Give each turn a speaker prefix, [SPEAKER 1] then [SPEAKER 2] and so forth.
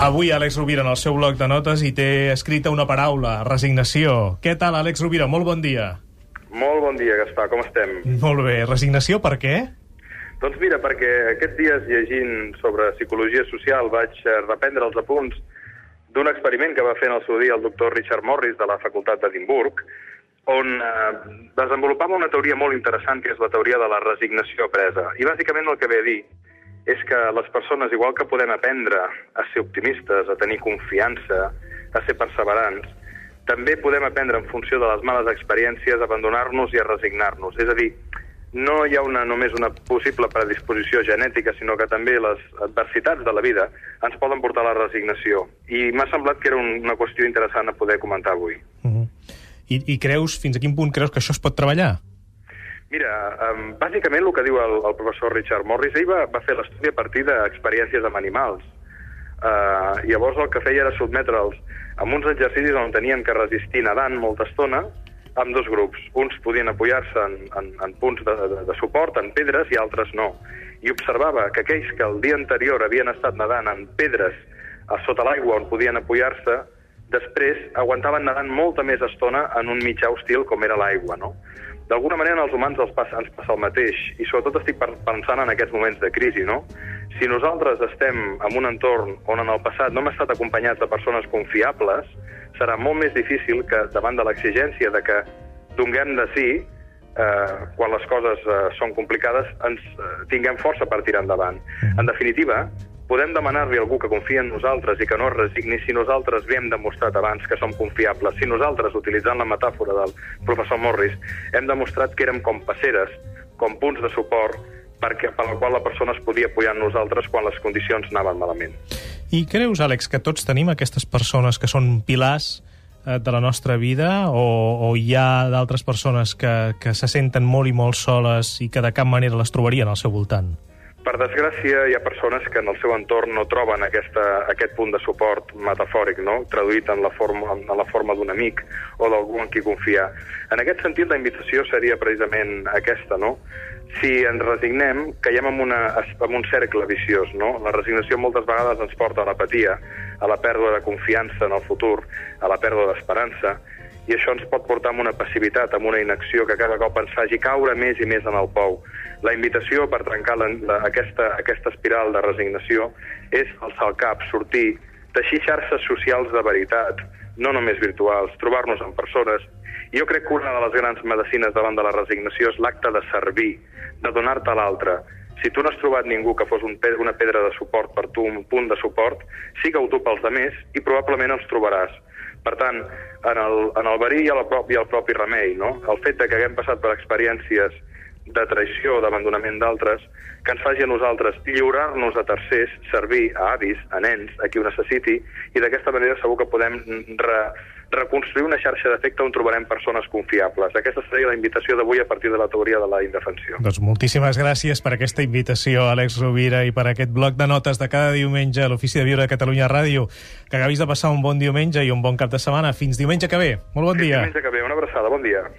[SPEAKER 1] Avui Àlex Rovira en el seu bloc de notes i té escrita una paraula, resignació. Què tal, Àlex Rovira? Molt bon dia.
[SPEAKER 2] Molt bon dia, Gaspar, com estem?
[SPEAKER 1] Molt bé. Resignació per què?
[SPEAKER 2] Doncs mira, perquè aquests dies llegint sobre psicologia social vaig eh, reprendre els apunts d'un experiment que va fer en el seu dia el doctor Richard Morris de la Facultat d'Edimburg, on eh, desenvolupava una teoria molt interessant que és la teoria de la resignació apresa. I bàsicament el que ve a dir és que les persones, igual que podem aprendre a ser optimistes, a tenir confiança, a ser perseverants, també podem aprendre en funció de les males experiències a abandonar-nos i a resignar-nos. És a dir, no hi ha una, només una possible predisposició genètica, sinó que també les adversitats de la vida ens poden portar a la resignació. I m'ha semblat que era un, una qüestió interessant a poder comentar avui.
[SPEAKER 1] Uh -huh. I, I creus, fins a quin punt creus que això es pot treballar?
[SPEAKER 2] Mira, um, bàsicament el que diu el, el professor Richard Morris, ell va, va fer l'estudi a partir d'experiències amb animals. Uh, llavors el que feia era sotmetre'ls amb uns exercicis on tenien que resistir nedant molta estona amb dos grups. Uns podien apoyar-se en, en, en punts de, de, de suport, en pedres, i altres no. I observava que aquells que el dia anterior havien estat nedant en pedres a sota l'aigua on podien apoyar-se, després aguantaven nedant molta més estona en un mitjà hostil com era l'aigua, no? D'alguna manera als humans els passa, ens passa el mateix, i sobretot estic pensant en aquests moments de crisi, no? Si nosaltres estem en un entorn on en el passat no hem estat acompanyats de persones confiables, serà molt més difícil que davant de l'exigència de que donguem de sí, eh, quan les coses eh, són complicades, ens eh, tinguem força per tirar endavant. En definitiva, podem demanar-li a algú que confia en nosaltres i que no es resigni si nosaltres bé hem demostrat abans que som confiables, si nosaltres, utilitzant la metàfora del professor Morris, hem demostrat que érem com passeres, com punts de suport, perquè, per la qual la persona es podia apoyar en nosaltres quan les condicions anaven malament.
[SPEAKER 1] I creus, Àlex, que tots tenim aquestes persones que són pilars eh, de la nostra vida o, o hi ha d'altres persones que, que se senten molt i molt soles i que de cap manera les trobarien al seu voltant?
[SPEAKER 2] Per desgràcia, hi ha persones que en el seu entorn no troben aquesta, aquest punt de suport metafòric, no? traduït en la forma, en la forma d'un amic o d'algú en qui confiar. En aquest sentit, la invitació seria precisament aquesta, no? Si ens resignem, caiem en, una, en un cercle viciós, no? La resignació moltes vegades ens porta a l'apatia, a la pèrdua de confiança en el futur, a la pèrdua d'esperança, i això ens pot portar a una passivitat, a una inacció que cada cop ens faci caure més i més en el pou. La invitació per trencar la, la, aquesta, aquesta espiral de resignació és alçar el cap, sortir, teixir xarxes socials de veritat, no només virtuals, trobar-nos amb persones. Jo crec que una de les grans medicines davant de la resignació és l'acte de servir, de donar-te a l'altre. Si tu no has trobat ningú que fos un, una pedra de suport per tu, un punt de suport, siga-ho tu pels demés i probablement els trobaràs. Per tant, en el, en el verí hi ha, el propi, hi ha el propi remei, no? El fet de que haguem passat per experiències de traïció, d'abandonament d'altres, que ens faci a nosaltres lliurar-nos a tercers, servir a avis, a nens, a qui ho necessiti, i d'aquesta manera segur que podem re, reconstruir una xarxa d'efecte on trobarem persones confiables. Aquesta seria la invitació d'avui a partir de la teoria de la indefensió.
[SPEAKER 1] Doncs moltíssimes gràcies per aquesta invitació, Àlex Rovira, i per aquest bloc de notes de cada diumenge a l'Ofici de Viure de Catalunya Ràdio. Que acabis de passar un bon diumenge i un bon cap de setmana. Fins diumenge que ve. Molt bon
[SPEAKER 2] Fins
[SPEAKER 1] dia.
[SPEAKER 2] diumenge que ve. Una abraçada. Bon dia.